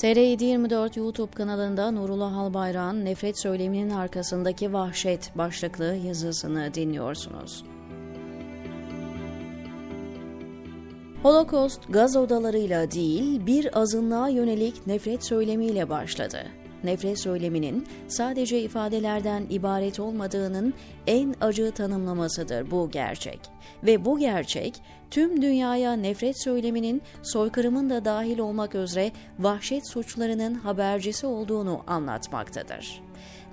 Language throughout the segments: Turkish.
TR724 YouTube kanalında Nurullah Albayrak'ın Nefret Söyleminin Arkasındaki Vahşet başlıklı yazısını dinliyorsunuz. Holocaust gaz odalarıyla değil bir azınlığa yönelik nefret söylemiyle başladı nefret söyleminin sadece ifadelerden ibaret olmadığının en acı tanımlamasıdır bu gerçek. Ve bu gerçek tüm dünyaya nefret söyleminin soykırımın da dahil olmak üzere vahşet suçlarının habercisi olduğunu anlatmaktadır.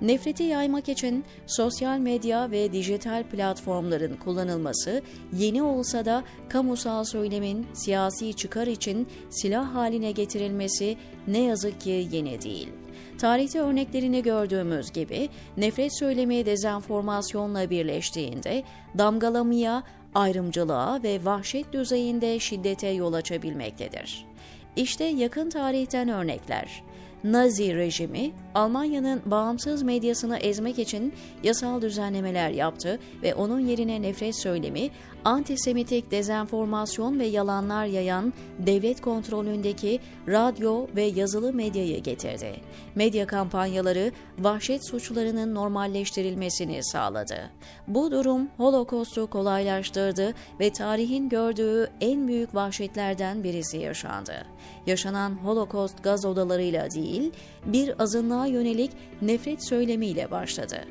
Nefreti yaymak için sosyal medya ve dijital platformların kullanılması yeni olsa da kamusal söylemin siyasi çıkar için silah haline getirilmesi ne yazık ki yeni değil. Tarihte örneklerini gördüğümüz gibi nefret söylemi dezenformasyonla birleştiğinde damgalamaya, ayrımcılığa ve vahşet düzeyinde şiddete yol açabilmektedir. İşte yakın tarihten örnekler. Nazi rejimi Almanya'nın bağımsız medyasını ezmek için yasal düzenlemeler yaptı ve onun yerine nefret söylemi, antisemitik dezenformasyon ve yalanlar yayan devlet kontrolündeki radyo ve yazılı medyayı getirdi. Medya kampanyaları vahşet suçlarının normalleştirilmesini sağladı. Bu durum Holocaust'u kolaylaştırdı ve tarihin gördüğü en büyük vahşetlerden birisi yaşandı. Yaşanan Holocaust gaz odalarıyla değil, bir azınlığa yönelik nefret söylemiyle başladı.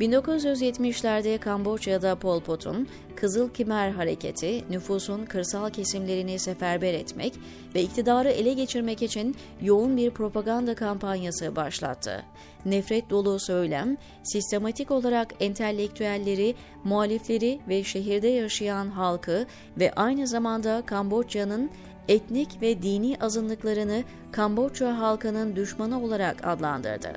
1970'lerde Kamboçya'da Pol Pot'un Kızıl Kimer Hareketi nüfusun kırsal kesimlerini seferber etmek ve iktidarı ele geçirmek için yoğun bir propaganda kampanyası başlattı. Nefret dolu söylem, sistematik olarak entelektüelleri, muhalifleri ve şehirde yaşayan halkı ve aynı zamanda Kamboçya'nın etnik ve dini azınlıklarını Kamboçya halkının düşmanı olarak adlandırdı.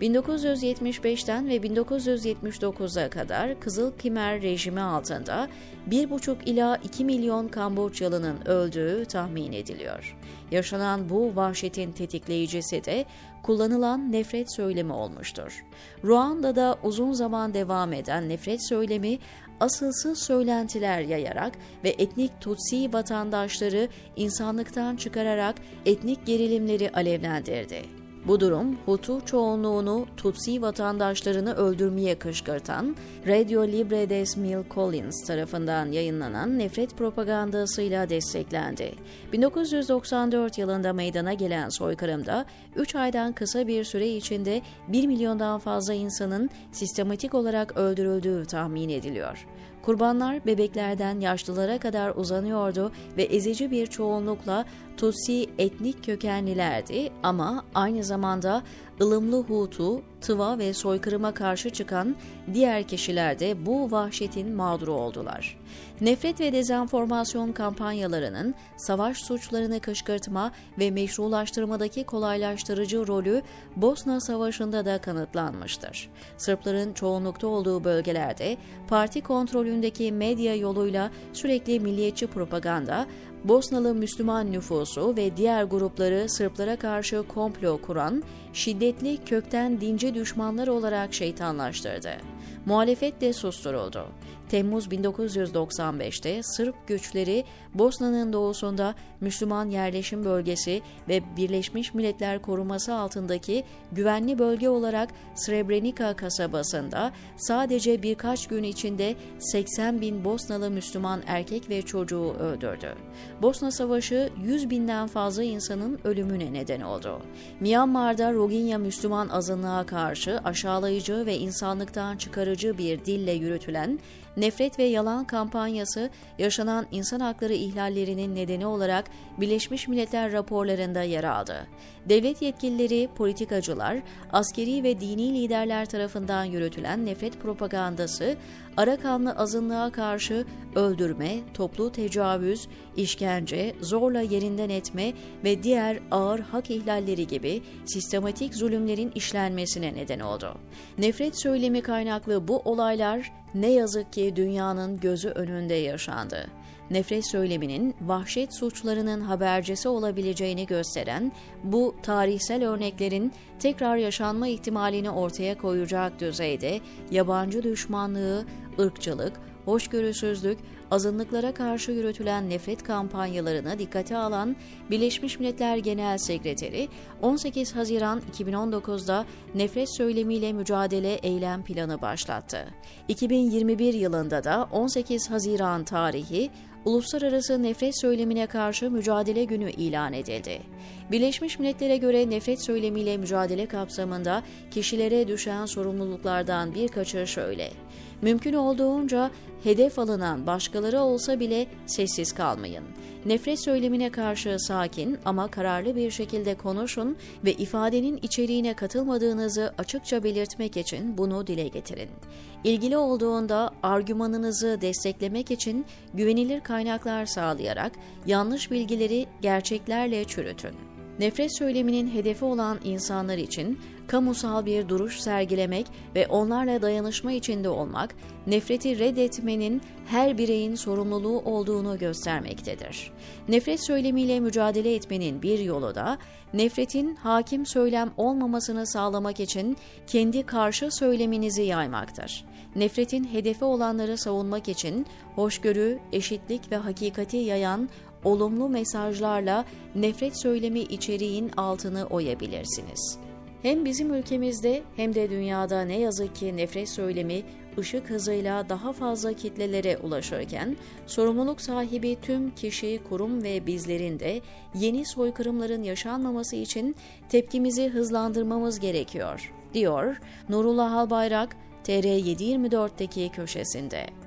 1975'ten ve 1979'a kadar Kızıl Kimer rejimi altında 1,5 ila 2 milyon Kamboçyalı'nın öldüğü tahmin ediliyor. Yaşanan bu vahşetin tetikleyicisi de kullanılan nefret söylemi olmuştur. Ruanda'da uzun zaman devam eden nefret söylemi asılsız söylentiler yayarak ve etnik Tutsi vatandaşları insanlıktan çıkararak etnik gerilimleri alevlendirdi. Bu durum Hutu çoğunluğunu Tutsi vatandaşlarını öldürmeye kışkırtan Radio Libre des Mille Collins tarafından yayınlanan nefret propagandasıyla desteklendi. 1994 yılında meydana gelen soykırımda 3 aydan kısa bir süre içinde 1 milyondan fazla insanın sistematik olarak öldürüldüğü tahmin ediliyor. Kurbanlar bebeklerden yaşlılara kadar uzanıyordu ve ezici bir çoğunlukla Tutsi etnik kökenlilerdi ama aynı zamanda ılımlı Hutu, tıva ve soykırıma karşı çıkan diğer kişiler de bu vahşetin mağduru oldular. Nefret ve dezenformasyon kampanyalarının savaş suçlarını kışkırtma ve meşrulaştırmadaki kolaylaştırıcı rolü Bosna Savaşı'nda da kanıtlanmıştır. Sırpların çoğunlukta olduğu bölgelerde parti kontrolündeki medya yoluyla sürekli milliyetçi propaganda, Bosnalı Müslüman nüfusu ve diğer grupları Sırplara karşı komplo kuran, şiddetli kökten dinci düşmanlar olarak şeytanlaştırdı. Muhalefet de susturuldu. Temmuz 1995'te Sırp güçleri Bosna'nın doğusunda Müslüman yerleşim bölgesi ve Birleşmiş Milletler koruması altındaki güvenli bölge olarak Srebrenica kasabasında sadece birkaç gün içinde 80 bin Bosnalı Müslüman erkek ve çocuğu öldürdü. Bosna Savaşı 100 binden fazla insanın ölümüne neden oldu. Myanmar'da Rohingya Müslüman azınlığa karşı aşağılayıcı ve insanlıktan çıkarıcı bir dille yürütülen nefret ve yalan kampanyası yaşanan insan hakları ihlallerinin nedeni olarak Birleşmiş Milletler raporlarında yer aldı. Devlet yetkilileri, politikacılar, askeri ve dini liderler tarafından yürütülen nefret propagandası, Arakanlı azınlığa karşı öldürme, toplu tecavüz, işkence, zorla yerinden etme ve diğer ağır hak ihlalleri gibi sistematik zulümlerin işlenmesine neden oldu. Nefret söylemi kaynaklı bu olaylar ne yazık ki dünyanın gözü önünde yaşandı. Nefret söyleminin vahşet suçlarının habercisi olabileceğini gösteren bu tarihsel örneklerin tekrar yaşanma ihtimalini ortaya koyacak düzeyde yabancı düşmanlığı, ırkçılık, hoşgörüsüzlük, azınlıklara karşı yürütülen nefret kampanyalarını dikkate alan Birleşmiş Milletler Genel Sekreteri 18 Haziran 2019'da nefret söylemiyle mücadele eylem planı başlattı. 2021 yılında da 18 Haziran tarihi Uluslararası Nefret Söylemine Karşı Mücadele Günü ilan edildi. Birleşmiş Milletler'e göre nefret söylemiyle mücadele kapsamında kişilere düşen sorumluluklardan birkaçı şöyle. Mümkün olduğunca hedef alınan başkaları olsa bile sessiz kalmayın. Nefret söylemine karşı sakin ama kararlı bir şekilde konuşun ve ifadenin içeriğine katılmadığınızı açıkça belirtmek için bunu dile getirin. İlgili olduğunda argümanınızı desteklemek için güvenilir kaynaklar sağlayarak yanlış bilgileri gerçeklerle çürütün. Nefret söyleminin hedefi olan insanlar için kamusal bir duruş sergilemek ve onlarla dayanışma içinde olmak, nefreti reddetmenin her bireyin sorumluluğu olduğunu göstermektedir. Nefret söylemiyle mücadele etmenin bir yolu da, nefretin hakim söylem olmamasını sağlamak için kendi karşı söyleminizi yaymaktır. Nefretin hedefi olanları savunmak için hoşgörü, eşitlik ve hakikati yayan olumlu mesajlarla nefret söylemi içeriğin altını oyabilirsiniz. Hem bizim ülkemizde hem de dünyada ne yazık ki nefret söylemi ışık hızıyla daha fazla kitlelere ulaşırken sorumluluk sahibi tüm kişi, kurum ve bizlerin de yeni soykırımların yaşanmaması için tepkimizi hızlandırmamız gerekiyor, diyor Nurullah Albayrak TR724'deki köşesinde.